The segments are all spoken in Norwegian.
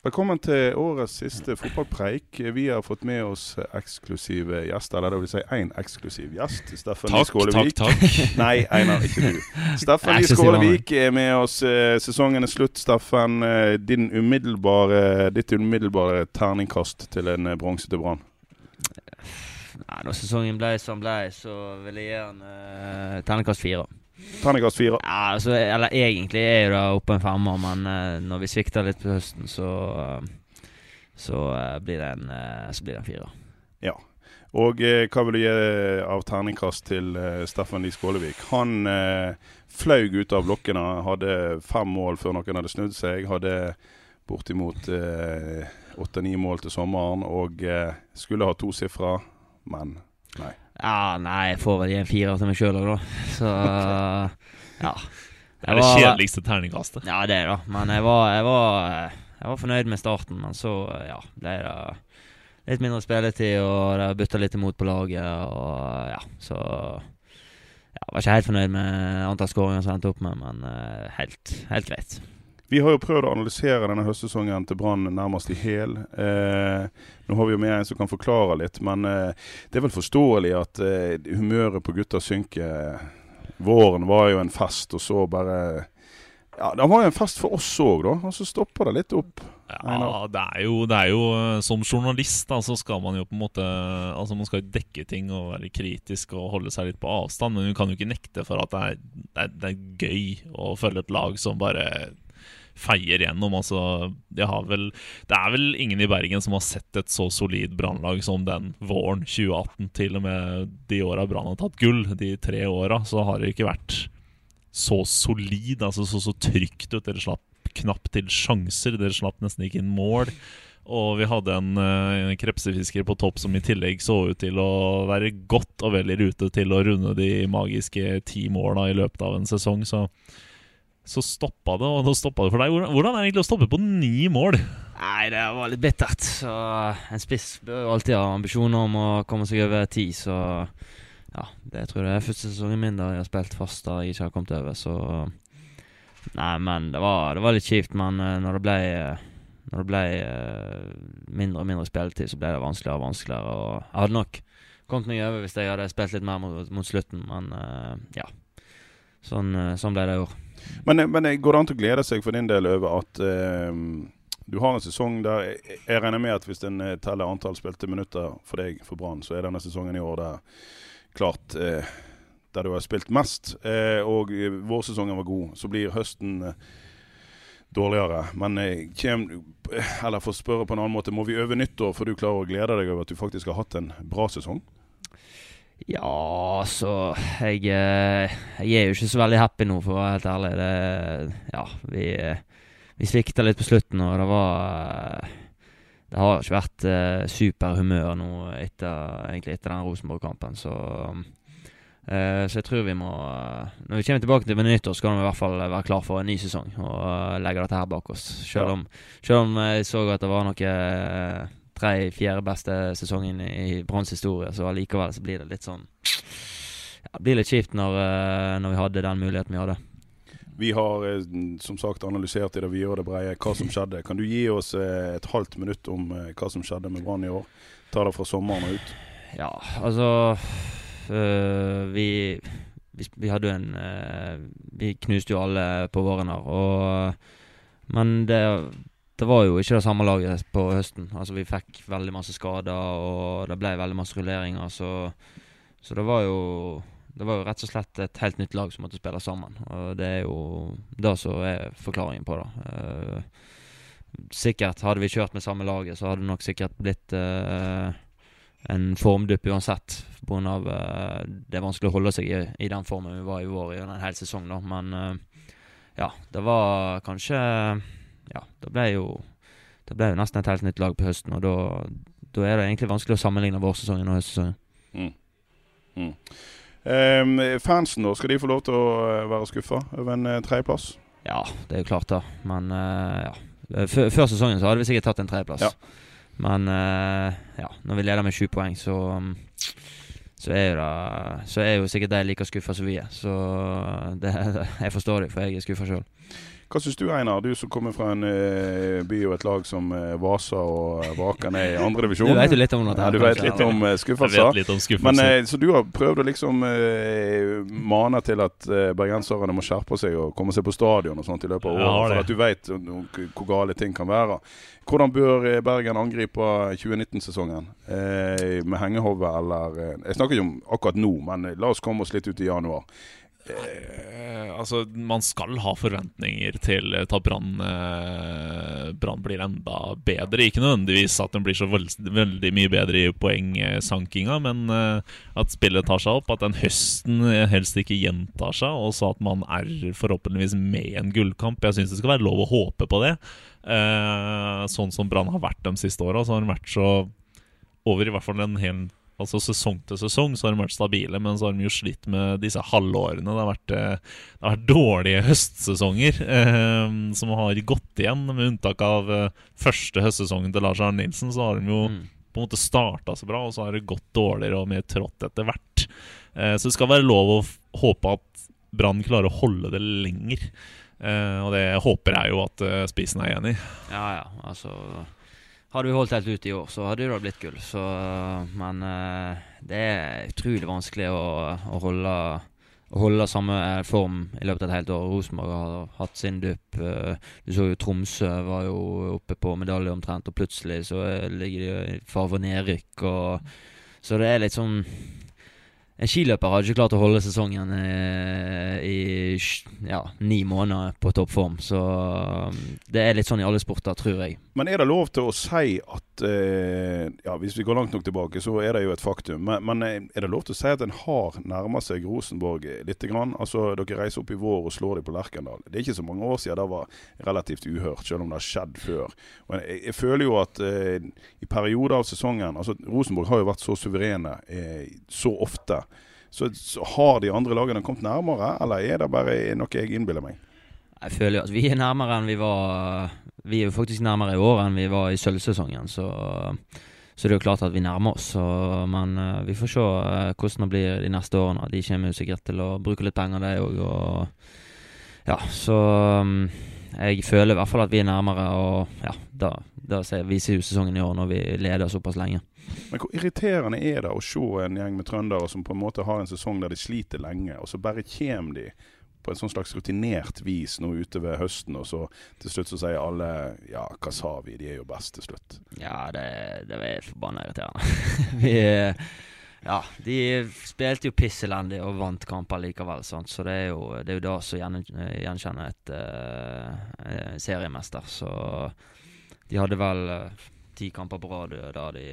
Velkommen til årets siste fotballpreik. Vi har fått med oss eksklusive gjester. Eller det vil si én eksklusiv gjest. Steffen Takk, Skålevik. takk, takk. Nei, Einar, ikke du. Steffen Skålevik er med oss. Eh, Sesongen er slutt, Steffen. Eh, Din umiddelbare, ditt umiddelbare terningkast til en eh, bronse til Brann? Nei, Når sesongen ble som ble, så vil jeg gi den uh, terningkast fire. Terningkast fire. Ja, altså, eller egentlig er jo det oppe en femmer, men uh, når vi svikter litt på høsten, så uh, så, uh, blir det en, så blir det en firer. Ja. Og hva vil du gi av terningkast til Steffen Lie Skålevik? Han flaug ut av blokkene, hadde fem mål før noen hadde snudd seg. Hadde bortimot åtte-ni mål til sommeren og skulle ha tosifra, men nei. Ja, nei, jeg får vel gi en firer til meg sjøl òg, da. Så ja. Det er det kjedeligste terningkastet. Ja, det er det. Men jeg var, jeg var, jeg var fornøyd med starten. Men så ja, ble det litt mindre spilletid, og det bytta litt imot på laget. Og ja, så ja, var ikke helt fornøyd med antall skåringer som endte opp med, men eh, helt, helt greit. Vi har jo prøvd å analysere denne høstsesongen til Brann nærmest i hel. Eh, nå har vi jo med en som kan forklare litt, men eh, det er vel forståelig at eh, humøret på gutta synker. Våren var jo en fest, og så bare Ja, det var jo en fest for oss òg, da. Og så stopper det litt opp. Ja, det er jo, det er jo eh, Som journalist da, så skal man jo på en måte Altså Man skal jo dekke ting og være kritisk og holde seg litt på avstand, men du kan jo ikke nekte for at det er, det er, det er gøy å følge et lag som bare feier gjennom. Altså, har vel, det er vel ingen i Bergen som har sett et så solid brannlag som den våren 2018. Til og med de åra Brann har tatt gull, de tre åra, så har det ikke vært så solid, altså så, så trygt ut. Dere slapp knapt til sjanser, dere slapp nesten ikke inn mål. Og vi hadde en, en krepsefisker på topp som i tillegg så ut til å være godt og vel i rute til å runde de magiske ti måla i løpet av en sesong. Så, så stoppa det, og nå stoppa det for deg. Hvordan, er det egentlig å stoppe på ni mål? Nei, det var litt bittert. Så en spiss bør jo alltid ha ambisjoner om å komme seg over ti, så ja, det tror jeg det er første sesongen min da jeg har spilt fast da jeg ikke har kommet over, så Nei, men det var, det var litt kjipt, men eh, når det ble Når det ble eh, mindre og mindre spilletid, så ble det vanskeligere og vanskeligere. Og jeg hadde nok kommet meg over hvis jeg hadde spilt litt mer mot, mot slutten, men eh, ja. Sånn, sånn ble det år. Men, men går det an å glede seg for din del over at eh, du har en sesong der Jeg, jeg regner med at hvis en eh, teller antall spilte minutter for deg for Brann, så er denne sesongen i år der klart eh, der du har spilt mest. Eh, og eh, vårsesongen var god. Så blir høsten eh, dårligere. Men eh, kjem, eller for å spørre på en annen måte, må vi øve nyttår for du klarer å glede deg over at du faktisk har hatt en bra sesong? Ja, så jeg, eh, jeg er jo ikke så veldig happy nå, for å være helt ærlig. Det, ja, vi, vi svikta litt på slutten, og det var Det har ikke vært uh, superhumør nå etter, egentlig etter den Rosenborg-kampen, så eh, Så jeg tror vi må Når vi kommer tilbake til nyttår, så kan vi i hvert fall være klar for en ny sesong og eh, legge dette her bak oss. Selv om, selv om jeg så at det var noe tre-fjerde beste sesongen i Branns historie, så allikevel så blir det litt sånn ja, Det blir litt kjipt når, eh, når vi hadde den muligheten vi hadde. Vi har eh, som sagt analysert i det vide og det breie hva som skjedde. Kan du gi oss eh, et halvt minutt om eh, hva som skjedde med Brann i år? Ta det fra sommeren og ut. Ja, altså øh, vi, vi Vi en øh, Vi knuste jo alle på våren her, og Men det det var jo ikke det samme laget på høsten. Altså Vi fikk veldig masse skader, og det ble veldig masse rulleringer. Så, så det var jo Det var jo rett og slett et helt nytt lag som måtte spille sammen. Og det er jo det som er forklaringen på det. Uh, sikkert hadde vi kjørt med samme laget, så hadde det nok sikkert blitt uh, en formdupp uansett. Pga. Uh, det er vanskelig å holde seg i, i, den formen vi var i vår i en hel sesong. da Men uh, ja, det var kanskje Ja, det ble jo Det ble jo nesten et helt nytt lag på høsten, og da, da er det egentlig vanskelig å sammenligne vårsesongen og høstsesongen. Mm. Mm. Eh, fansen, da, skal de få lov til å eh, være skuffa over en uh, tredjeplass? Ja, det er jo klart, da. Men eh, ja. Før, før sesongen så hadde vi sikkert tatt en tredjeplass. Ja. Men eh, ja, når vi leder med sju poeng, så så er, det, så er jo sikkert de like skuffa som vi er. Så det, jeg forstår det, for jeg er skuffa sjøl. Hva syns du Einar, du som kommer fra en uh, by og et lag som uh, Vasa og Vakan er i andredivisjon? Du vet jo litt om dette. Ja, du vet litt om skuffelser. Litt om skuffelser. Men, så du har prøvd å liksom mane til at bergenserne må skjerpe seg og komme seg på stadion og sånt i løpet av året, for at du vet hvor gale ting kan være. Hvordan bør Bergen angripe 2019-sesongen? med hengehove eller Jeg snakker ikke om akkurat nå, men la oss komme oss litt ut i januar. Eh, altså, man skal ha forventninger til at Brann eh, blir enda bedre. Ikke nødvendigvis at den blir så veld, veldig mye bedre i poengsankinga, men eh, at spillet tar seg opp. At den høsten helst ikke gjentar seg, og så at man er forhåpentligvis med i en gullkamp. Jeg syns det skal være lov å håpe på det. Eh, sånn som Brann har vært de siste åra, så har den vært så over i hvert fall en hel Altså Sesong til sesong så har de vært stabile, men så har de jo slitt med disse halvårene. Det har vært, eh, det har vært dårlige høstsesonger eh, som har gått igjen. Med unntak av eh, første høstsesongen til Lars Arne Nilsen, så har de jo mm. på en måte starta så bra, og så har det gått dårligere og mer trått etter hvert. Eh, så det skal være lov å håpe at Brann klarer å holde det lenger. Eh, og det håper jeg jo at uh, Spisen er enig i. Ja, ja, altså hadde vi holdt helt ut i år, så hadde det blitt gull. Så, men uh, det er utrolig vanskelig å, å, holde, å, holde, samme eh, form i løpet av et helt år. Rosenborg har hatt sin dupp. Uh, du så jo Tromsø var jo oppe på medalje omtrent, og plutselig så ligger de i for nedrykk. Og, så det er litt sånn en skiløper hadde ikke klart å holde sesongen eh, i ja, ni måneder på toppform. Så um, det er litt sånn i alle sporter, tror jeg. Men er det lov til å si at eh, ja, Hvis vi går langt nok tilbake, så er det jo et faktum. Men, men eh, er det lov til å si at en har nærma seg Rosenborg litt? Grann? Altså, Dere reiser opp i vår og slår dem på Lerkendal. Det er ikke så mange år siden det var relativt uhørt, selv om det har skjedd før. Og jeg, jeg føler jo at eh, i perioder av sesongen altså Rosenborg har jo vært så suverene eh, så ofte. Så, så, har de andre lagene kommet nærmere, eller er det bare noe jeg innbiller meg? Jeg føler jo at vi er nærmere enn vi var Vi er jo faktisk nærmere i år enn vi var i sølvsesongen, så, så det er jo klart at vi nærmer oss. Så, men uh, vi får se uh, hvordan det blir de neste årene. De kommer jo sikkert til å bruke litt penger, de òg. Og ja, så um, jeg føler i hvert fall at vi er nærmere, og ja, da, da viser jo sesongen i år når vi leder såpass lenge. Men hvor irriterende er det å se en gjeng med trøndere som på en måte har en sesong der de sliter lenge, og så bare kommer de på en sånn slags rutinert vis nå ute ved høsten, og så til slutt så sier alle ja, hva sa vi, de er jo best til slutt. Ja, det, det er forbanna irriterende. vi ja, de spilte jo piss elendig og vant kamper likevel, sant? så det er jo det er jo da som gjenkjenner et uh, seriemester. Så de hadde vel uh, ti kamper på rad da de,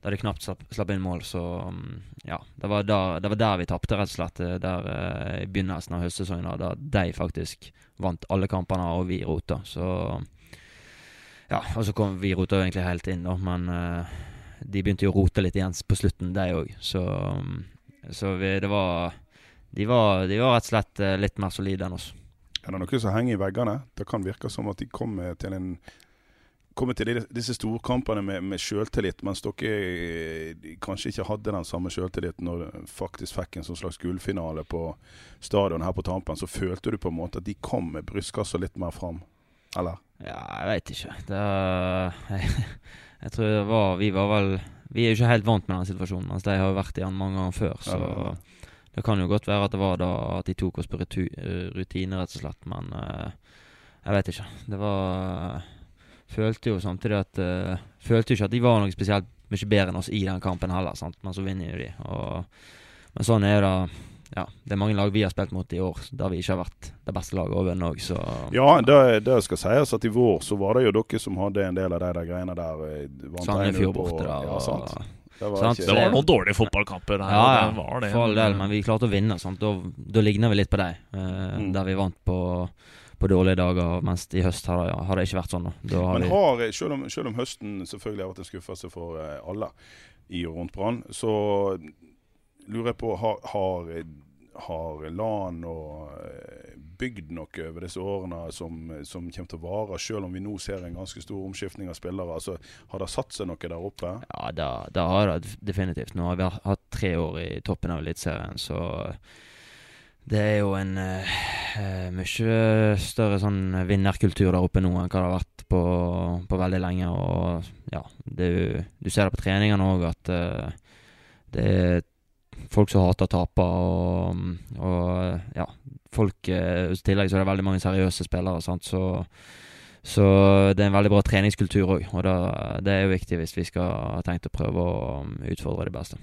da de knapt slapp, slapp, inn mål. Så um, ja, det var, der, det var der vi tapte, rett og slett. Eh, der uh, I begynnelsen av høstsesongen, da de faktisk vant alle kampene, og vi rota. Så ja, og så kom vi rota egentlig helt inn, da, men uh, de begynte jo å rote litt igjen på slutten, de òg. Så, um, så vi, det var de, var de var rett og slett litt mer solide enn oss. Er det noe som henger i veggene? Det kan virke som at de kommer til en komme til disse storkampene med, med selvtillit, mens dere eh, kanskje ikke hadde den samme selvtilliten når du faktisk fikk en sånn slags gullfinale på stadion her på Tampen, så følte du på en måte at de kom med brystkassa litt mer fram, eller? Ja, jeg veit ikke. Det jeg, jeg, tror det var Vi var vel Vi er jo ikke helt vant med den situasjonen, mens de har vært i den mange ganger før, så ja, det kan jo godt være at det var da at de tok oss på rutine, rett og slett, men uh, jeg veit ikke. Det var følte jo samtidig at uh, Følte jo ikke at de var noe spesielt mye bedre enn oss i den kampen heller, sant? men så vinner jo de. Og, men sånn er det. Ja, det er mange lag vi har spilt mot i år der vi ikke har vært det beste laget å vinne òg, så Ja, det, det, skal sies at i vår så var det jo dere som hadde en del av de der greiene der. eh, Sandefjord borte der. Ja, sant. Det var, det var noen dårlige fotballkamper her. Ja, ja, det var det. for all del, men vi klarte å vinne. Sant? Da, da ligner vi litt på deg, eh, Mm. der vi vant på, på dårlige dager. Mens i høst har det, har det ikke vært sånn. Da. Har Men har, selv, om, selv om høsten selvfølgelig har vært en skuffelse for eh, alle i og rundt Brann, så lurer jeg på Har, har, har LAN og eh, bygd noe over disse årene som, som kommer til å vare, selv om vi nå ser en ganske stor omskiftning av spillere? Altså, har det satt seg noe der oppe? ja, da har det definitivt. Nå har vi hatt tre år i toppen av Eliteserien, så det er jo en uh, mye større sånn vinnerkultur der oppe nå enn hva det har vært på, på veldig lenge. Og ja, det, du ser det på treningene òg, at uh, det er folk som hater å tape, og, og ja, folk uh, I tillegg så er det veldig mange seriøse spillere, sant, så så det er en veldig bra treningskultur òg, og det er jo viktig hvis vi skal ha tenkt å prøve å um, utfordre de beste.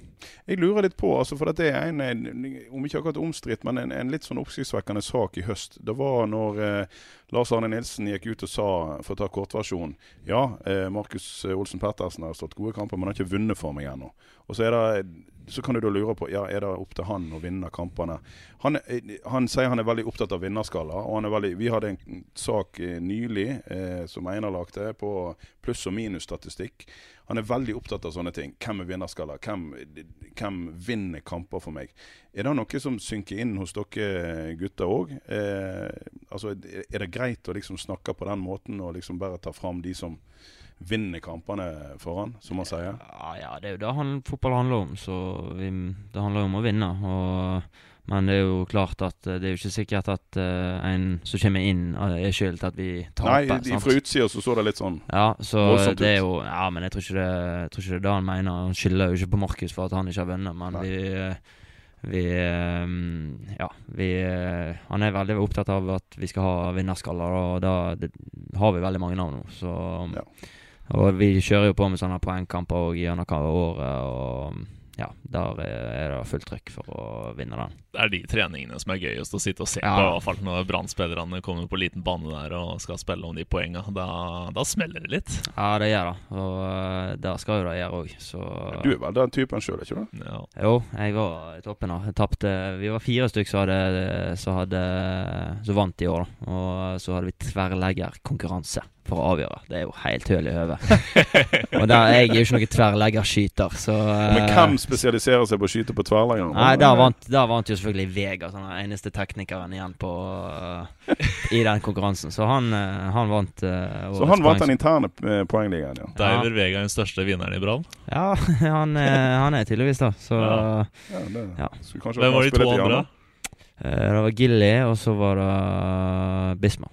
Jeg lurer litt på, altså for dette er en om ikke akkurat omstridt, men en, en litt sånn oppsiktsvekkende sak i høst. Det var når eh, Lars Arne Nilsen gikk ut og sa, for å ta kortversjonen Ja, eh, Markus Olsen Pettersen har stått gode kamper, men har ikke vunnet for meg ennå. Og så det så kan du da lure på ja, er det opp til han å vinne kampene. Han, eh, han sier han er veldig opptatt av vinnerskaller. og han veldig, Vi hadde en sak eh, nylig eh, som Einar lagde, på pluss- og minusstatistikk. Han er veldig opptatt av sånne ting. Hvem er vinnerskaller? Hvem, hvem vinner kamper for meg? Er det noe som synker inn hos dere gutter òg? Eh, altså, er det greit å liksom snakke på den måten og liksom bare ta fram de som vinner kampene foran, som man sier? Ja, ja det er jo det han, fotball handler om. Så vi, det handler jo om å vinne. Og, men det er jo klart at eh, det er jo ikke sikkert at uh, en som kommer inn, eh, er skyld til at vi taper. Nei, de, fra utsida så så det litt sånn Ja, så det er jo Ja, men jeg tror ikke det, jeg tror ikke det er det han mener. Han skylder jo ikke på Markus for at han ikke har vunnet, men Nei. vi vi Ja, vi Han er veldig opptatt av at vi skal ha vinnerskaller, og da det, har vi veldig mange navn nå, så Ja. Og vi kjører jo på med sånne poengkamper òg gjennom året, og ja, der er det fullt trykk for å vinne den. Det er de treningene som er gøyest å sitte og se Ja. på. I hvert fall når Brann-spillerne kommer på liten bane der og skal spille om de poenga. Da, da smeller det litt. Ja, det gjør det, og uh, der skal jo det gjøre òg, så Du er vel den typen sjøl, ikke du? Ja. Jo, jeg var i toppen. da Jeg tapte Vi var fire stykker som hadde Så hadde Så vant i år, da. Og så hadde vi tverrleggerkonkurranse for å avgjøre. Det er jo helt høl i høvet. og der, jeg er jo ikke noen tverrleggerskyter, så Men eh, hvem spesialiserer seg på å skyte på tverrleggeren? Nei, der vant, der vant jo selvfølgelig Vega, sånn den eneste teknikeren igjen på uh, i den konkurransen. Så han, uh, han vant. eh, Så han vant den interne eh, poengligaen, ja. Diver Vega er den største vinneren i Brann. Ja, han, er- han er tydeligvis da. Så Ja. ja, det, Ja. Hvem var de to andre? eh, det var Gilly, og så var det Bisma.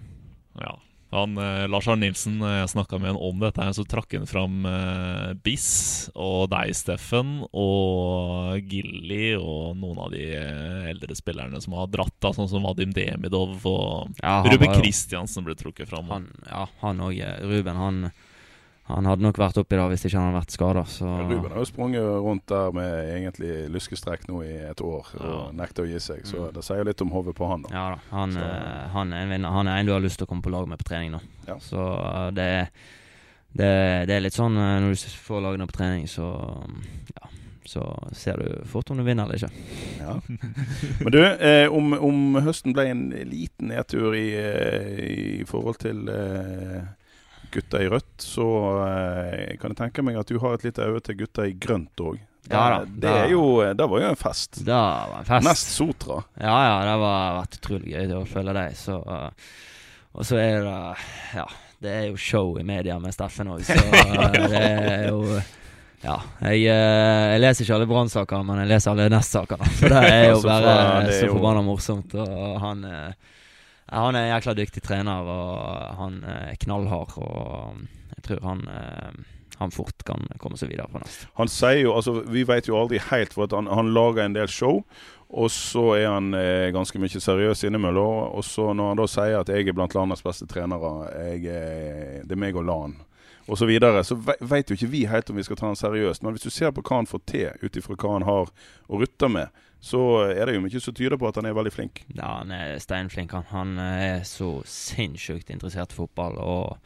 Han, eh, Lars Arne Nilsen, eh, jeg snakka med han om dette, her, så trakk han fram eh, Biss og deg, Steffen, og Gilly og noen av de eh, eldre spillerne som har dratt, da, sånn som Vadim Demidov og Ja, Ruben Kristiansen ble trukket fram. Han, ja, han òg. Ruben, han, han hadde nok vært oppi det hvis ikke han hadde vært skada. Ruben har jo sprunget rundt der med egentlig lyskestrekk nå i et år og Ja. nekter å gi seg, så Mm. det sier litt om hodet på han. da. ja da. Han, eh, han er en vinner. Han er en du har lyst til å komme på lag med på trening nå. Ja. Så eh, det, det, det er litt sånn eh, når du får lagene på trening, så ja, så ser du fort om du vinner eller ikke. Ja. Men du, eh, om, om høsten ble en liten nedtur i, i forhold til eh, gutta i rødt, så eh, kan jeg tenke meg at du har et lite øye til gutta i grønt òg. Ja da, det, da- er jo, det var jo en fest. Det var en fest. Nest Sotra. Ja, ja, det har vært utrolig gøy å følge deg. Så, eh, og så er det Ja, det er jo show i media med Steffen òg, så eh, det er jo Ja. Jeg, eh, jeg leser ikke alle Brann-sakene, men jeg leser alle Nest-sakene. For det er jo bare så forbanna morsomt. Og han eh, Han er en jækla dyktig trener, og han er knallhard. Og jeg tror han, eh, han fort kan komme seg videre på neste. Han sier jo, altså Vi vet jo aldri helt, for han, han lager en del show. Og så er han eh, ganske mye seriøs innimellom. Og så når han da sier at jeg er blant landets beste trenere, er- det er meg og LAN osv., så, videre, så ve- vet jo ikke vi helt om vi skal ta han seriøst. Men hvis du ser på hva han får til ut ifra hva han har å rutte med, så er det jo mye som tyder på at han er veldig flink. Ja, han er steinflink. Han, han er så sinnssykt interessert i fotball. Og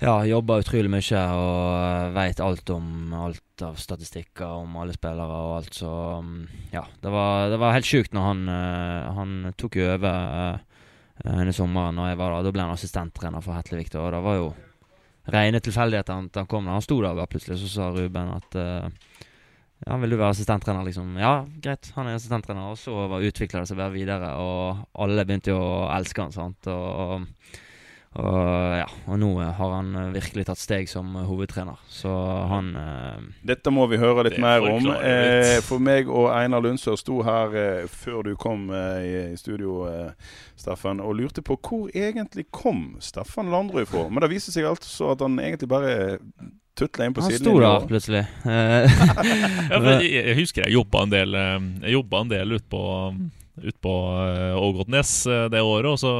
ja, jobber utrolig mye og veit alt om alt av statistikker om alle spillere og alt. Så mm, ja, det var, det var helt sjukt når han, eh, han tok jo over uh, denne sommeren når jeg var der. Da ble han assistenttrener for Hetlevik. Og det var jo rene tilfeldigheter at han kom da, Han sto der plutselig, så sa Ruben at eh, ja, vil du være assistenttrener, liksom? Ja, greit, han er assistenttrener. Og så var utvikla det seg bare videre, og alle begynte jo å elske han, sant. Og, og, ja, og nå har han virkelig tatt steg som hovedtrener. Så han eh, Dette må vi høre litt mer om. litt. Eh, for meg og Einar Lundsør sto her eh, før du kom eh, i, i studio, eh, Steffen, og lurte på hvor egentlig kom Steffen Landrud fra. Men det viser seg altså at han egentlig bare tutla inn på Han siden. sto der plutselig. Eh, Ja, jeg, jeg husker jeg jobba en del eh, Jeg jobba en del ut på, ut på eh, Ågotnes det året, og så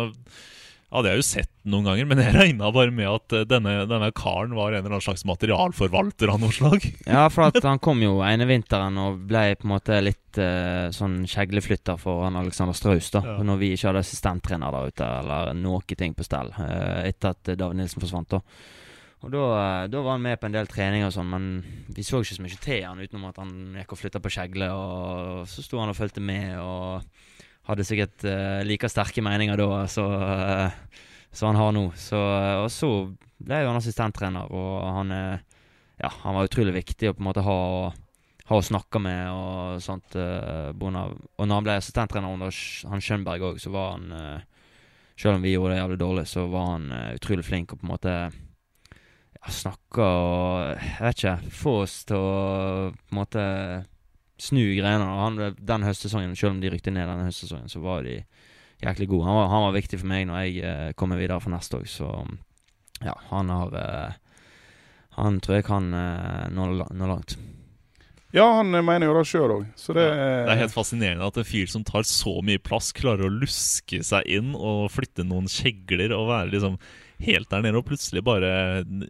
hadde jeg jo sett den noen ganger, men jeg regna bare med at denne, denne karen var en eller annen slags materialforvalter av noe slag. Ja, for at han kom jo ene vinteren og ble på en måte litt uh, sånn kjegleflytter for han Alexander Straus, da. Ja. Når vi ikke hadde assistenttrener der ute, eller noe ting på stell, uh, etter at David Nilsen forsvant, da. Og da, eh, da var han med på en del treninger og sånn, men vi så ikke så mye til han utenom at han gikk og flytta på kjegle, og så sto han og fulgte med og hadde sikkert uh, like sterke meninger da uh, som han har nå. Så, uh, og så ble han assistenttrener, og han ja, han var utrolig viktig å på en måte ha, ha å snakke med og sånt. eh, på grunn av- og når han ble assistenttrener under han Schönberg òg, så var han eh, Selv om vi gjorde det jævlig dårlig, så var han eh, utrolig flink og på en måte ja, snakke og Jeg vet ikke. Få oss til å på en måte snu greiene. Og Han, den høstsesongen, selv om de rykte ned denne høstsesongen, så var de jæklig gode. Han var, han var viktig for meg når jeg eh, kommer videre for neste år, så ja, han har eh, han tror jeg kan eh, nå, nå langt. Ja, han mener jo det sjøl òg, så det, Det er helt fascinerende at en fyr som tar så mye plass, klarer å luske seg inn og flytte noen kjegler og være liksom helt der nede og plutselig bare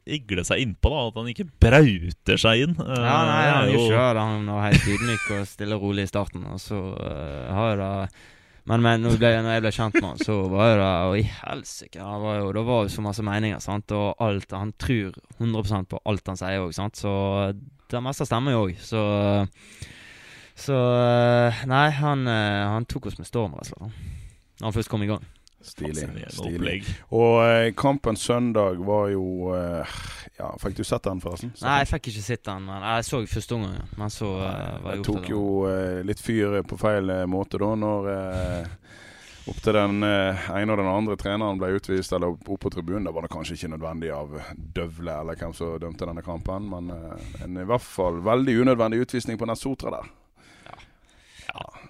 igle seg innpå. da At han ikke brauter seg inn. Eh, Ja, nei, han er gjør ikke det. Han var helt ydmyk og stille og rolig i starten. Og så uh, har jeg da Men, men når, ble, når jeg ble kjent med han, så var det Og i helsike! han var jo- Det var jo så masse meninger, sant. Og alt Han tror 100% på alt han sier òg, sant. Så det meste stemmer jo òg. Så Så eh, Nei, han, eh, han tok oss med storm, rett og slett. Når han først kom i gang. Stilig. Stilig. Og eh, kampen søndag var jo eh, Ja, fikk du sett den, forresten? Nei, jeg fikk ikke sett den. Men jeg så første omgang, men så eh, var jeg Jeg tok det. Tok jo eh, litt fyr på feil måte da, når eh, opp til den eh, ene og den andre treneren ble utvist, eller opp opp på tribunen. Da var det kanskje ikke nødvendig av Døvle eller hvem som dømte denne kampen, men eh, en i hvert fall veldig unødvendig utvisning på Nessotra der.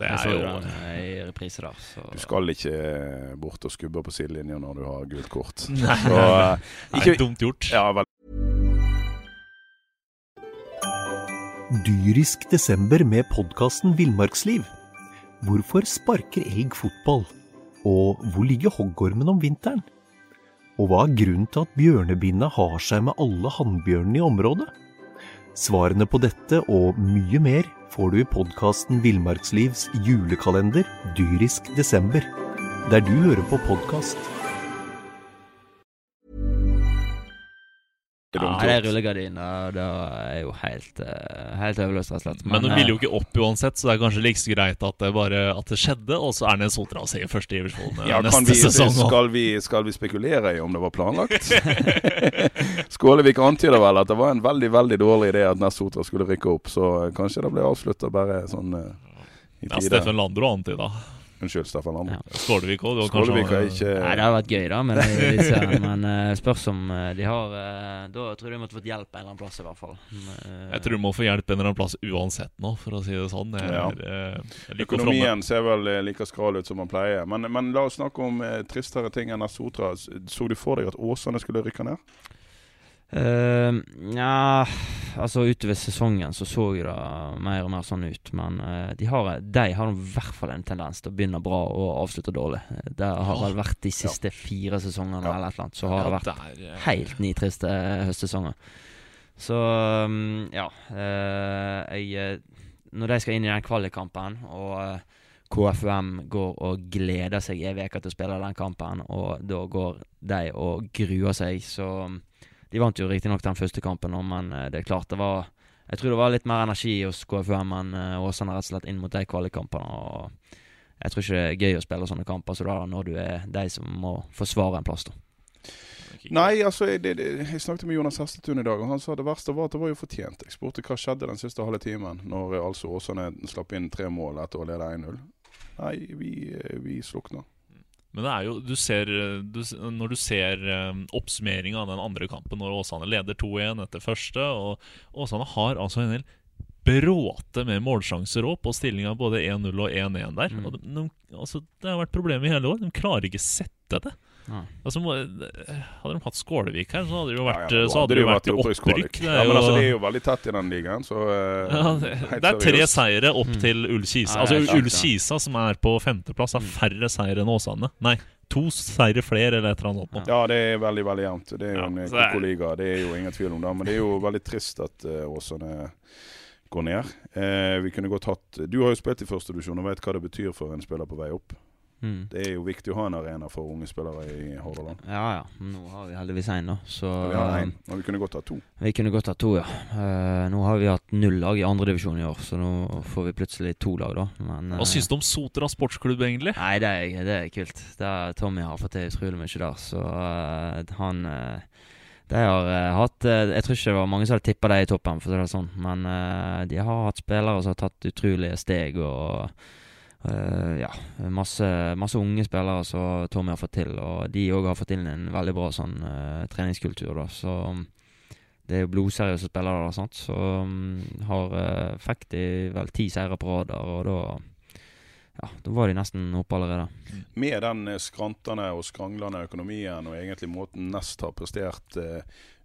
Det er jo eh, i reprise der. Så. Du skal ikke eh, bort og skubbe på sidelinja når du har gult kort. Nei, Så, ikke, Nei, dumt gjort. ja, vel, Dyrisk desember med podkasten Villmarksliv. Hvorfor sparker elg fotball? Og hvor ligger hoggormen om vinteren? Og hva er grunnen til at bjørnebinna har seg med alle hannbjørnene i området? Svarene på dette og mye mer får du i podkasten Villmarkslivs julekalender Dyrisk desember, der du hører på podkast. Ja, det er gjort. rullegardin. og Det er jo helt, eh, helt øveløst, rett og slett. Men hun eh, ville jo ikke opp uansett, så det er kanskje like så greit at det bare at det skjedde, og så er en Sotra i første divisjon eh, Ja, neste vi, sesong. skal, vi, skal vi spekulere i om det var planlagt? Skålevik antyder vel at det var en veldig veldig dårlig idé at Nessotra skulle rykke opp, så kanskje det ble avslutta bare sånn eh, i Ja. Steffen Landro antyda. Unnskyld, Staffan Landre. Ja. Skålevik òg. Skålevik er ikke Nei, det hadde vært gøy, da, Men, disse, men uh, spørs om eh, de har eh, Da tror jeg de måtte fått hjelp en eller annen plass, i hvert fall. Eh, Jeg tror du må få hjelp en eller annen plass uansett nå, for å si det sånn. Jeg, Ja. eh, jeg liker. Økonomien ser vel eh, like skral ut som man pleier. Men, men la oss snakke om eh, tristere ting enn Sotra. Så du for deg at Åsane skulle rykke ned? Eh, Nja Altså utover sesongen så så jo det mer og mer sånn ut. Men uh, de har, de har i hvert fall en tendens til å begynne bra og avslutte dårlig. Det har vel vært de siste fire sesongene Ja. eller et eller annet. Så har det vært der, eh, helt nitriste høstsesonger. Så um, ja. Uh, jeg Når de skal inn i den kvalikkampen, og KFUM går og gleder seg ei uke til å spille den kampen, og da går de og gruer seg, så um, De vant jo riktignok den første kampen, men eh, det er klart det var Jeg tror det var litt mer energi hos KFUM enn Åsane rett og slett inn mot de kvalikkampene. jeg tror ikke det er gøy å spille sånne kamper så da når du er de som må forsvare en plass. da Nei, altså, jeg, det, det, jeg snakket med Jonas Hestetun i dag, og han sa det verste var at det var jo fortjent. Jeg spurte hva skjedde den siste halve timen, når eh, altså Åsane slapp inn tre mål etter å lede 1-0. Nei, vi, eh, vi slukna. Men det er jo, du ser, du, når du ser um, oppsummeringa av den andre kampen, når Åsane leder 2-1 etter første og Åsane har altså en del bråte med målsjanser òg, på stillinga både 1-0 og 1-1 der. Mm. Og de, de, altså, det har vært problemet i hele år. De klarer ikke sette det. Ja. Altså, må, hadde de hatt Skålevik her, så hadde det jo vært, Ja, ja, nå hadde det jo vært opprykk. Det Ja, men altså, det er jo veldig tett i den ligaen, så eh, ja, det, det er tre seire opp Mm. til Ull-Kisa. Altså Ull-Kisa, som er på femteplass, har færre seire enn Åsane. Nei, to seire flere, eller et eller annet sånt. Ja, det er veldig veldig jevnt. Det er jo en det er- det er jo ingen tvil om det. Men det er jo veldig trist at uh, Åsane går ned. Uh, vi kunne godt hatt Du har jo spilt i førstedivisjon og vet hva det betyr for en spiller på vei opp. Mm. Det er jo viktig å ha en arena for unge spillere i Hordaland. Ja ja, nå har vi heldigvis én, da. Så Vi har en, men vi kunne godt ha to. vi kunne godt ha to, ja. Uh, nå har vi hatt null lag i andredivisjon i år, så nå får vi plutselig to lag, da. Men Hva syns du om Sotra sportsklubb, egentlig? Nei, det er, det er kult. Det er, Tommy har fått til utrolig mye der, så uh, han eh, De har uh, hatt uh, Jeg tror ikke det var mange som hadde tippa dem i toppen, for å si det sånn, men uh, de har hatt spillere som har tatt utrolige steg og eh, ja, masse, masse unge spillere som Tommy har fått til, og de òg har fått inn en veldig bra sånn uh, treningskultur, da, så um, det er jo blodseriøse spillere, da, så um, har, uh, fikk de vel ti seire på rad og da ja, da var de nesten oppe allerede. Med den skrantende og skranglende økonomien og egentlig måten Nest har prestert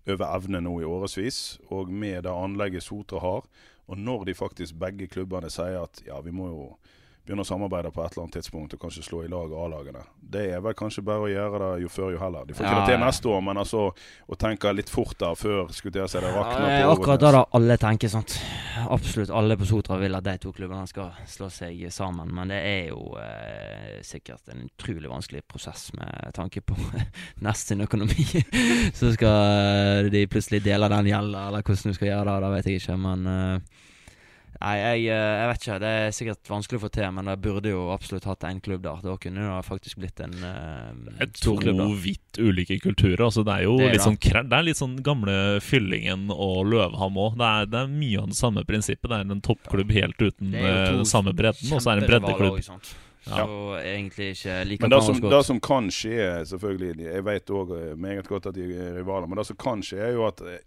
over evne nå i årevis, og med det anlegget Sotra har, og når de faktisk begge klubbene sier at ja, vi må jo begynne å samarbeide på et eller annet tidspunkt og kanskje slå i lag A-lagene. Det er vel kanskje bare å gjøre det jo før jo heller. De får ikke Ja, det til neste år, men altså å tenke litt fort der før skulle jeg si det rakner Ja, på akkurat da da alle tenker sånt. Absolutt alle på Sotra vil at de to klubbene skal slå seg sammen, men det er jo eh, sikkert en utrolig vanskelig prosess med tanke på Nest sin økonomi. Så skal de plutselig dele den gjelda, eller hvordan du skal gjøre det, det vet jeg ikke, men eh, Nei, jeg, eh, jeg vet ikke. Det er sikkert vanskelig å få til, men det burde jo absolutt hatt én klubb der. Da kunne det faktisk blitt en uh, er to stor klubb. da. vidt ulike kulturer. Altså det er jo Det er litt sånn Det er litt sånn gamle Fyllingen og Løvham òg. Det, det er mye av det samme prinsippet. Det er en toppklubb helt uten eh, to den samme bredden, og så er det en breddeklubb. også, sant? Ja. Så egentlig ikke like Men det som, det som kan skje, selvfølgelig Jeg vet òg meget godt at de er rivaler, men det som kan skje, er jo at eh,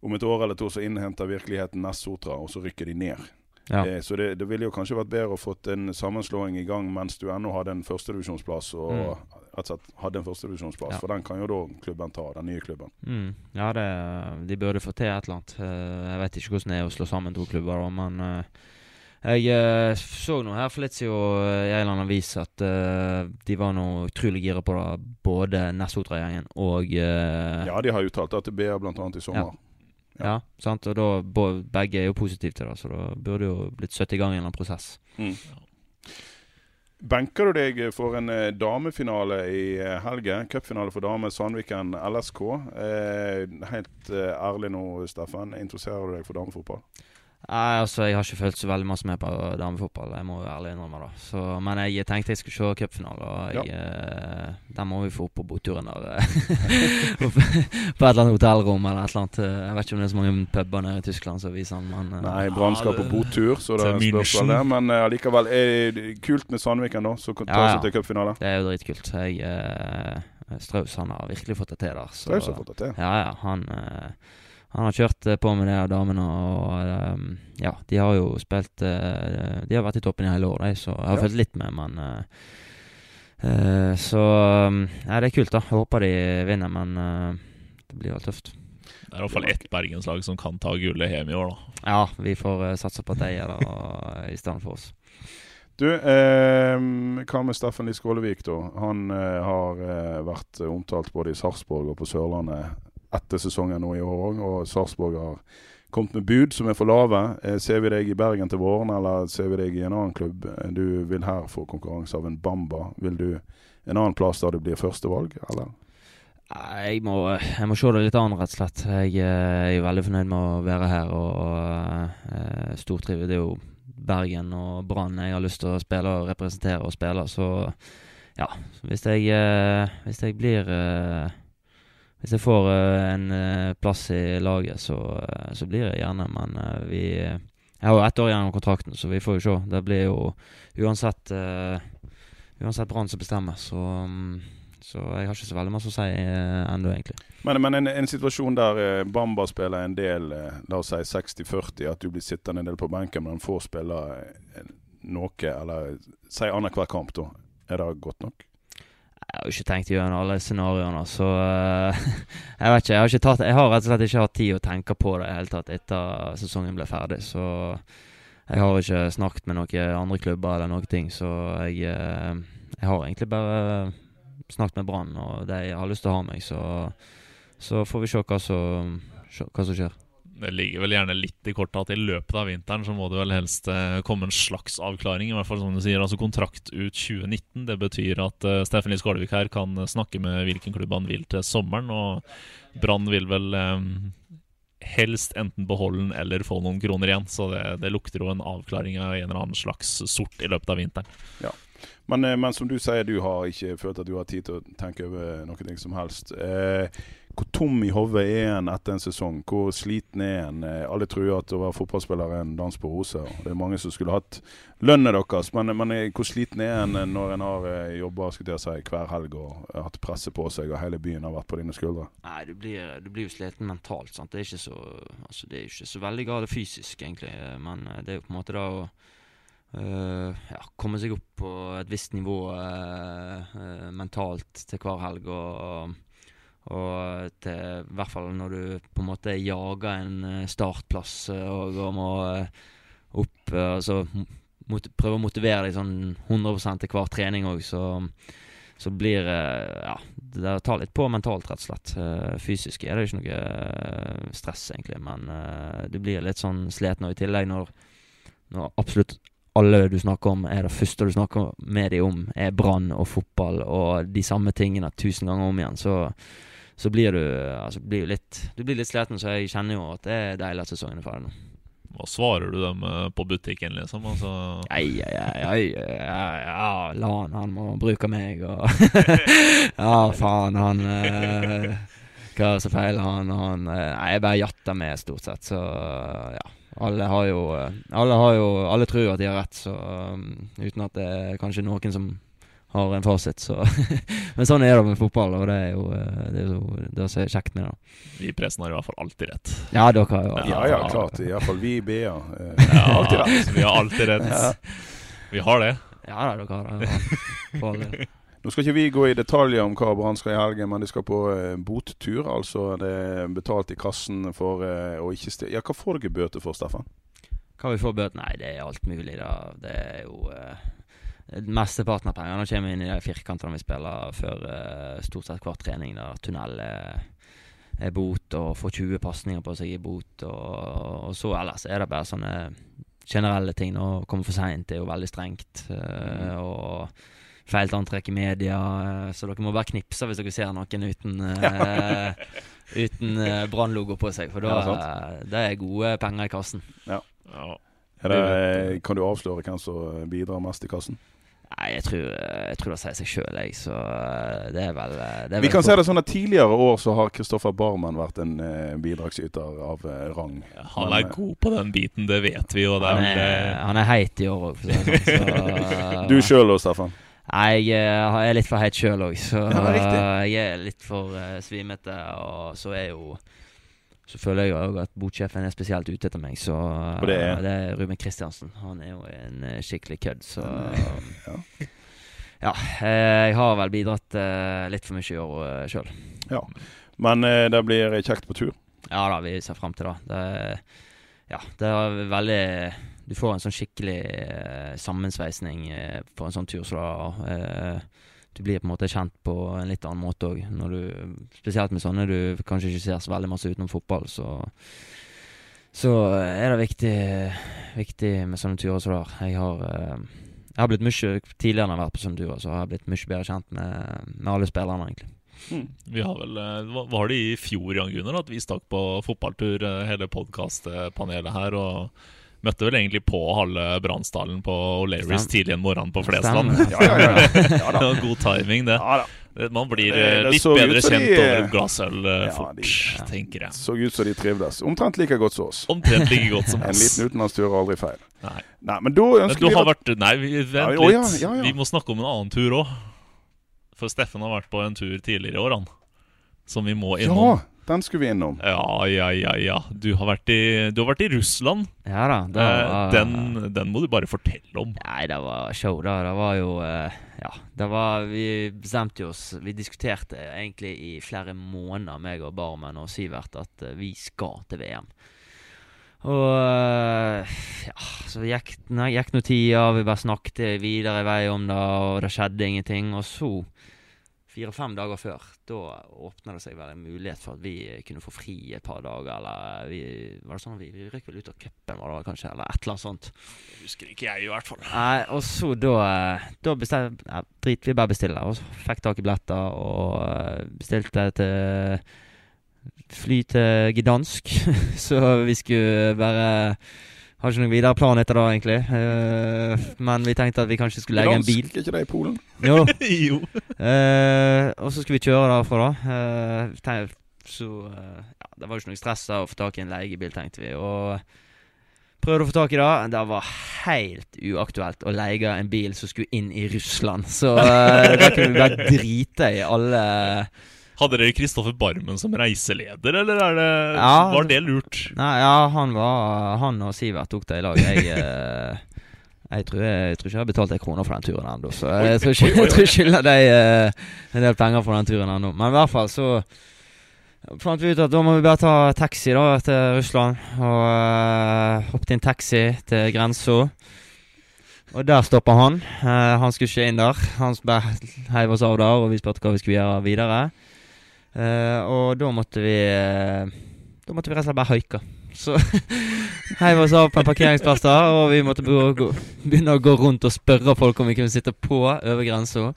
om et år eller to så innhenter virkeligheten Nest Sotra, og så rykker de ned. Ja. Eh, så det, det ville jo kanskje vært bedre å fått en sammenslåing i gang mens du ennå hadde en førstedivisjonsplass, og Mm. rett og slett hadde en førstedivisjonsplass. Ja. For den kan jo da klubben ta, den nye klubben. Mm, ja, det, de burde få til et eller annet. Eh, jeg vet ikke hvordan det er å slå sammen to klubber, men eh, jeg eh, så nå her for litt siden i en eller annen avis at uh, de var nå utrolig gira på det, både Nessotra-gjengen og uh, Ja, de har uttalt BA bl.a. i sommer. ja. Sant? Og da begge er jo positive til det, så da burde jo blitt satt i gang en eller annen prosess. Mm. Benker du deg for en eh, damefinale i eh, helgen? Cupfinale for damer Sandviken LSK. Eh, helt eh, ærlig nå, Steffen. Interesserer du deg for damefotball? Nei, altså, Jeg har ikke følt så veldig masse med på damefotball, jeg må jo ærlig innrømme det. Så, men jeg tenkte jeg skulle se cupfinalen, og jeg, eh, den må vi få opp på boturen der. eh, på et eller annet hotellrom eller et eller annet. Jeg vet ikke om det er så mange puber nede i Tyskland som viser den, men eh, Nei, Brann skal på botur, så det er en spørsmål der. Men eh, allikevel, er det kult med Sandviken, da, som tar ta Ja, ja. seg til cupfinale. det er jo dritkult. Jeg, eh, Strauss han har virkelig fått det til der. Så, Strauss har fått det til. Ja, ja. Han, eh, han har kjørt eh, på med det av damene, og eh, ja, de har jo spilt eh, De har vært i toppen i hele år, de, så jeg har Ja. fulgt litt med, men Uh, eh, Så Ja, det er kult, da. Jeg håper de vinner, men uh, det blir vel tøft. Det er i hvert fall ett bergenslag som kan ta gullet hjem i år, da. Ja, vi får uh, satse på at de er der i stedet for oss. Du, eh, hva med Steffen Lie Skålevik, da? Han eh, har vært omtalt både i Sarpsborg og på Sørlandet etter sesongen nå i år òg, og Sarpsborg har kommet med bud som er for lave. Eh, ser vi deg i Bergen til våren, eller ser vi deg i en annen klubb? Eh, Du vil her få konkurranse av en Bamba. Vil du en annen plass der du blir førstevalg, eller? Jeg må, jeg må se det litt an, rett og slett. Jeg eh, er veldig fornøyd med å være her og og stortrives. Det er jo Bergen og Brann jeg har lyst til å spille og representere og spille, så ja. Hvis jeg, hvis jeg blir Hvis jeg får eh, en eh, plass i laget, så, eh, så blir jeg gjerne, men vi Jeg har jo ett år igjen av kontrakten, så vi får jo se. Det blir jo uansett uh, Uansett Brann som bestemmer, så um, så jeg har ikke så veldig masse å si eh, ennå, egentlig. Men, men en, en situasjon der eh, Bamba spiller en del, eh, la oss si 60-40, at du blir sittende en del på benken, men får spille noe, eller si annenhver kamp, da. Er det godt nok? Jeg har jo ikke tenkt gjennom alle scenarioene, så uh, Jeg vet ikke. Jeg har, ikke tatt, jeg har rett og slett ikke hatt tid å tenke på det i hele tatt etter sesongen ble ferdig, så jeg har ikke snakket med noen andre klubber eller noen ting, så jeg, uh, jeg har egentlig bare snakket med Brann, og de har lyst til å ha meg, så, så får vi se hva som skjer. Det ligger vel gjerne litt i kortet at i løpet av vinteren så må det vel helst eh, komme en slags avklaring. I hvert fall som du sier, altså kontrakt ut 2019. Det betyr at uh, Steffen Lie Skålevik her kan snakke med hvilken klubb han vil til sommeren. Og Brann vil vel um, helst enten beholde den eller få noen kroner igjen. Så det, det lukter jo en avklaring av en eller annen slags sort i løpet av vinteren. Men, eh, men som du sier, du har ikke følt at du har tid til å tenke over noe som helst. Eh, hvor tom i hodet er en etter en sesong? Hvor sliten er en? Eh, alle tror at å være fotballspiller er en dans på roser. Det er mange som skulle hatt lønnen deres, men, men eh, hvor sliten er en eh, når en har jobba si, hver helg og hatt presset på seg, og hele byen har vært på dine skuldre? Nei, du blir, du blir jo sliten mentalt. sant? Det er ikke så, altså, det er ikke så veldig galt fysisk, egentlig. Men det er jo på en måte da å Uh, ja, komme seg opp på et visst nivå uh, uh, mentalt til hver helg. Og, og til, i hvert fall når du på en måte jager en øh, startplass øh, og, og må øh, opp altså, mot, Prøve å motivere deg sånn 100 til hver trening òg, så så blir eh, Ja, det tar litt på mentalt, rett og slett. Eh, Fysisk er det ikke noe eh, stress, egentlig, men eh, du blir litt sånn sliten. I tillegg, når, når absolutt alle du snakker om, er det første du snakker med dem om, er brann og fotball og de samme tingene tusen ganger om igjen, så, så blir du altså, blir litt Du blir litt sliten, så jeg kjenner jo at det er deilig at sesongen er ferdig nå. Hva svarer du dem eh, på butikken, liksom? Altså, Ei, ei, ei, ja, ja, la han, må bruke meg, og Ja, faen, han eh, Hva som feiler han? han eh, Nei, jeg bare jatter med, stort sett, så ja. Alle har jo eh, Alle har jo Alle tror jo at de har rett, så um, uten at det er kanskje noen som har en fasit, så Men sånn er det med fotball, og det er jo eh, det er jo det som er kjekt med det. vi i pressen har i hvert fall alltid rett. Ja, dere har jo Ja, ja, klart. Iallfall vi i BA. Eh, Ja, alltid rett. Vi har alltid rett. Ja. Vi har det. Ja da, dere har det. ja. Nå skal ikke vi gå i detaljer om hva Brann skal i helgen, men de skal på eh, bottur. Altså det er betalt i kassen for eh, å ikke stille Ja, hva får dere bøter for, Steffen? Hva vi får bøter? Nei, det er alt mulig. da Det er jo eh, Mesteparten av pengene kommer inn i de firkantene vi spiller før uh, stort sett hver trening. Der tunnel er, er bot, og får 20 pasninger på seg i bot. Og, og så ellers er det bare sånne generelle ting. Å komme for seint er jo veldig strengt. Uh, og Feilt antrekk i media, uh, så dere må bare knipse hvis dere ser noen uten uh, Uten uh, Brann-logo på seg, for da Ja, det er gode penger i kassen. Ja. Er det, kan du avsløre hvem som bidrar mest i kassen? Nei, jeg tror, jeg tror det sier seg sjøl, jeg. Så eh, det er vel det er Vi vel kan si det sånn at Tidligere år så har Kristoffer Barmen vært en eh, bidragsyter av eh, rang. Han Men, er god på den biten, det vet vi jo. Han er, eh, han er heit i år òg, for å si det sånn. Du sjøl òg, Steffen? Nei, jeg eh, er litt for heit sjøl òg, så Ja, eh, jeg er litt for uh, svimete. Og så er jo Så føler jeg òg at botsjefen er spesielt ute etter meg, så det er? det er Ruben Kristiansen. Han er jo en eh, skikkelig kødd, så Ja. Ja. eh, jeg har vel bidratt eh, litt for mye i år sjøl. ja. Men det blir kjekt på tur. Ja da, vi ser fram til det. det. Ja, det er veldig Du får en sånn skikkelig sammensveisning på en sånn tur som det eh, Du blir på en måte kjent på en litt annen måte òg. Spesielt med sånne du kanskje ikke ser så veldig masse utenom fotball, så Så er det viktig, viktig med sånne turer som det er. Jeg har eh, jeg har blitt mye Tidligere enn jeg har vært på sånne turer, så har jeg blitt mye bedre kjent med, med alle spillerne, egentlig. vi har vel eh, Var det i fjor, Jan Gunnar, at vi stakk på fotballtur, eh, hele podkastpanelet her, og møtte vel egentlig på halve Bransdalen på O'Learys tidlig en morgen på Flesland. Ja, ja, ja. ja Det da. var god timing, det. Ja, da. Man blir Det- eh, det litt bedre kjent de- over et glassøl eh, Ja, fort, de- tenker jeg. Så ut som de trivdes. Omtrent like godt som oss. Omtrent like godt som oss. En liten utenlandstur er aldri feil. Nei. Nei, men da Men ønsker du vi har vært Nei, vent litt. ja, ja, ja. Vi må snakke om en annen tur òg. For Steffen har vært på en tur tidligere i år, han. Som vi må Ja, innom. Den skulle vi innom. Ja, ja, ja, ja. Du har vært i, du har vært i Russland. Ja da. Det Eh, var, den, den må du bare fortelle om. Nei, det var show, da. Det var jo eh, Ja, det var Vi bestemte oss Vi diskuterte egentlig i flere måneder, meg og Barmen og Sivert, at eh, vi skal til VM. Og ja, så gikk, nei, gikk noen tider, vi bare snakket videre i vei om det, og det skjedde ingenting. Og så, fire-fem dager før, da åpna det seg vel en mulighet for at vi kunne få fri et par dager, eller vi, Var det sånn at vi, vi røk vel ut av cupen, var det kanskje, eller et eller annet sånt. Husker ikke jeg, i hvert fall. Nei, og så da Da bestemte ja, Drit, vi bare bestiller. Og så fikk tak i billetter og eh, bestilte til fly til Gdansk. så vi skulle bare Har ikke noen videre plan etter det, egentlig. Uh, men vi tenkte at vi kanskje skulle legge en bil. Dansk, ikke det i Polen? Jo. jo. Uh, og så skulle vi kjøre derfra, da. Uh, så ja, Det var jo ikke noe stress da å få tak i en leiebil, tenkte vi. Og prøvde å få tak i det. Det var helt uaktuelt å leie en bil som skulle inn i Russland. Så uh, da kunne vi bare drite i alle Hadde dere Kristoffer Barmen som reiseleder, eller er det, Ja. var det lurt? Nei, ja, han var Han og Sivert tok det i lag. Jeg eh, jeg tror, jeg, jeg tror ikke jeg har betalt en krone for den turen ennå, så jeg tror ikke jeg skylder deg eh, en del penger for den turen ennå. Men i hvert fall så fant vi ut at da må vi bare ta taxi da til Russland. Og uh, hoppet inn taxi til grensa. Og der stoppa han. Uh, han skulle ikke inn der. Han heiv oss av der, og vi spurte hva vi skulle gjøre videre. Eh, og da måtte vi uh, Da måtte vi rett og slett bare haike. Så heiv oss av på en parkeringsplass da, og vi måtte begynne å gå rundt og spørre folk om vi kunne sitte på over grensa.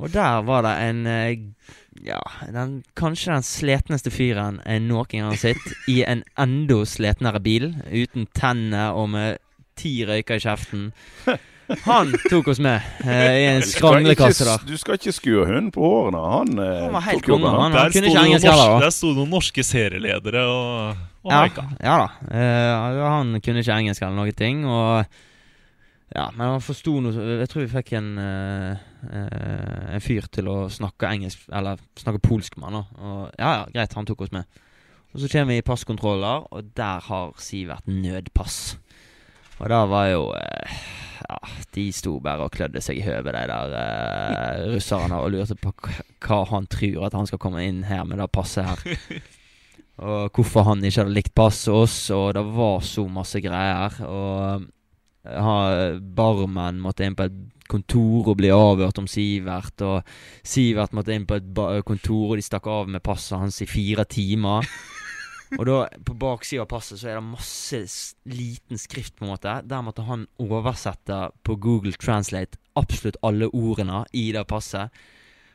Og der var det en uh, Ja, den, kanskje den sletneste fyren jeg noen gang har sett, i en enda sletnere bil, uten tenner og med ti røyker i kjeften. Han tok oss med eh, i en skranglekasse der. Du skal ikke skue hunden på hårene. Han, eh, Han var helt konge, han. Der kunne ikke engelsk heller. Der sto noen norske serieledere og, og Ja, ja da. Eh, han kunne ikke engelsk eller noen ting. Og ja, men han forsto noe Jeg tror vi fikk en uh, uh, En fyr til å snakke engelsk Eller snakke polsk med han. da. Og ja, ja, greit, han tok oss med. Og så kommer vi i passkontroller, og der har Sivert nødpass. Og da var jo eh, Ja, de sto bare og klødde seg i hodet, de der eh, russerne, og lurte på hva- han tror at han skal komme inn her med det passet her. Og hvorfor han ikke hadde likt passet oss, og det var så masse greier. Og ha, barmen måtte inn på et kontor og bli avhørt om Sivert. Og Sivert måtte inn på et kontor, og de stakk av med passet hans i fire timer. Og da, på baksida av passet så er det masse liten skrift, på en måte. Der måtte han oversette på Google Translate absolutt alle ordene i det passet.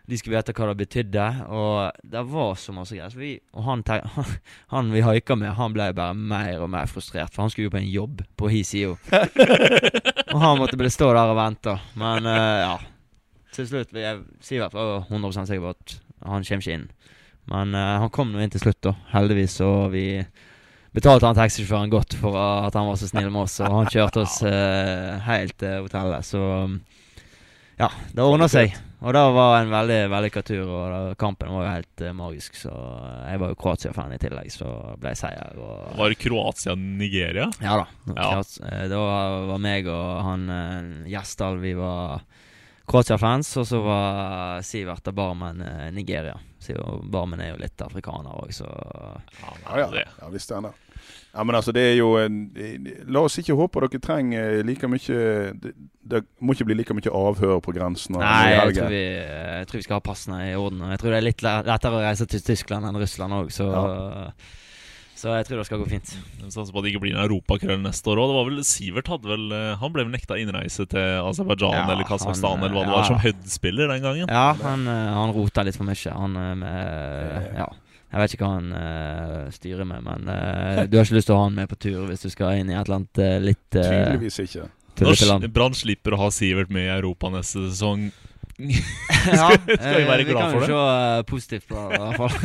De skulle vite hva det betydde, og det var så masse greier. Så vi, og han, han, han vi haika med, han ble bare mer og mer frustrert, for han skulle jo på en jobb på HiSio. og han måtte bare stå der og vente. Men uh, ja. Til slutt vil jeg- Sivert hvert fall 100 sikker på at han kommer ikke inn. Men uh, han kom nå inn til slutt, da. Heldigvis. Og vi betalte han taxisjåføren godt for at han var så snill med oss. Og han kjørte oss uh, helt til hotellet. Så um, ja, det ordna seg. Og det var en veldig vellykka tur, og da, kampen var jo helt uh, magisk. Så jeg var jo Kroatia-fan i tillegg, så ble jeg seier. Og, Var Kroatia-Nigeria? ja da. Ja. Det var, meg og han Gjesdal, vi var Kroatia-fans. Og så var Sivert av Barmen eh, Nigeria. Sivert Barmen er jo litt afrikaner òg, så Ja, ja. ja visst er han det. Ja, men altså, det er jo en, La oss ikke håpe dere trenger like mye det, det må ikke bli like mye avhør på grensen. Nei, jeg tror, vi, jeg tror vi skal ha passene i orden. Og jeg tror det er litt lettere å reise til Tyskland enn Russland òg, så Så jeg tror det skal gå fint. Jeg Satser på at det ikke blir en europakrøll neste år òg. Det var vel Sivert hadde vel eh, Han ble vel nekta innreise til Aserbajdsjan Ja, eller Kasakhstan eller hva det ja. var, som Hud-spiller den gangen. Ja, han, eh, han rota litt for mye. Han eh, med Ja. Jeg vet ikke hva han uh, styrer med, men uh, du har ikke lyst til å ha han med på tur hvis du skal inn i et eller annet uh, litt uh, Tydeligvis ikke. Brann slipper å ha Sivert med i Europa neste sesong. Ja, skal vi være glad for det? vi kan jo se eh, positivt på det, i hvert fall.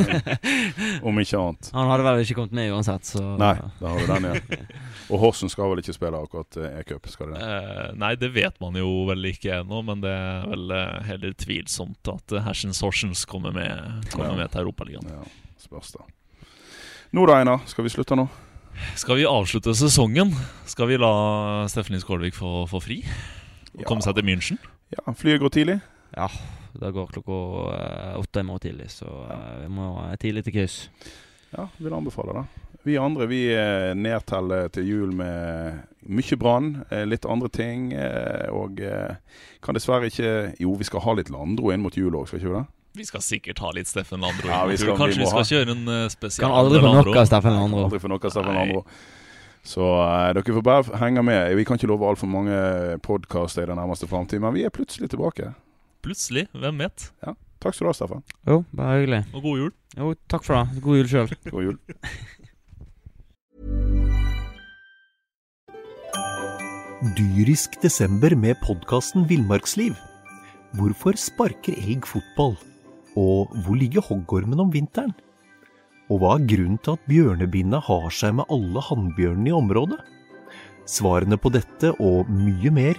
Om ikke annet. han hadde vel ikke kommet med uansett, så Nei, da har du den igjen. Og Horsen skal vel ikke spille akkurat eh, e-cup, skal de det? Eh, nei, det vet man jo vel ikke ennå, men det er vel eh, heller tvilsomt at Hersens Horsens kommer med, kommer Ja. med til Europaligaen. Ja, spørs da. Nå da, Einar. Skal vi slutte nå? Skal vi avslutte sesongen? Skal vi la Stephanie Skålvik få, få fri? Og komme seg til München? Ja, Flyet går tidlig? Ja, det går klokka eh, åtte i morgen tidlig, så eh, vi må tidlig til kryss. Ja, vil anbefale det. Vi andre vi eh, nedteller til jul med mye brann, eh, litt andre ting. eh, Og eh, kan dessverre ikke Jo, vi skal ha litt Landro inn mot jul òg, skal ikke vi det? Vi skal sikkert ha litt Steffen Landro. Ja, vi skal- Kanskje vi vi, skal ha. kjøre en spesial. Kan aldri få nok av Steffen Landro. Aldri få noe Steffen Landro. Så eh, dere får bare henge med. Vi kan ikke love altfor mange podkaster i den nærmeste framtid, men vi er plutselig tilbake. Plutselig. Hvem vet? Takk skal du ha, Staffan. Jo, bare hyggelig. Og god jul. Jo, takk for det. God jul sjøl. God jul. Dyrisk desember med podkasten Villmarksliv. Hvorfor sparker elg fotball? Og hvor ligger hoggormen om vinteren? Og hva er grunnen til at bjørnebinna har seg med alle hannbjørnene i området? Svarene på dette og mye mer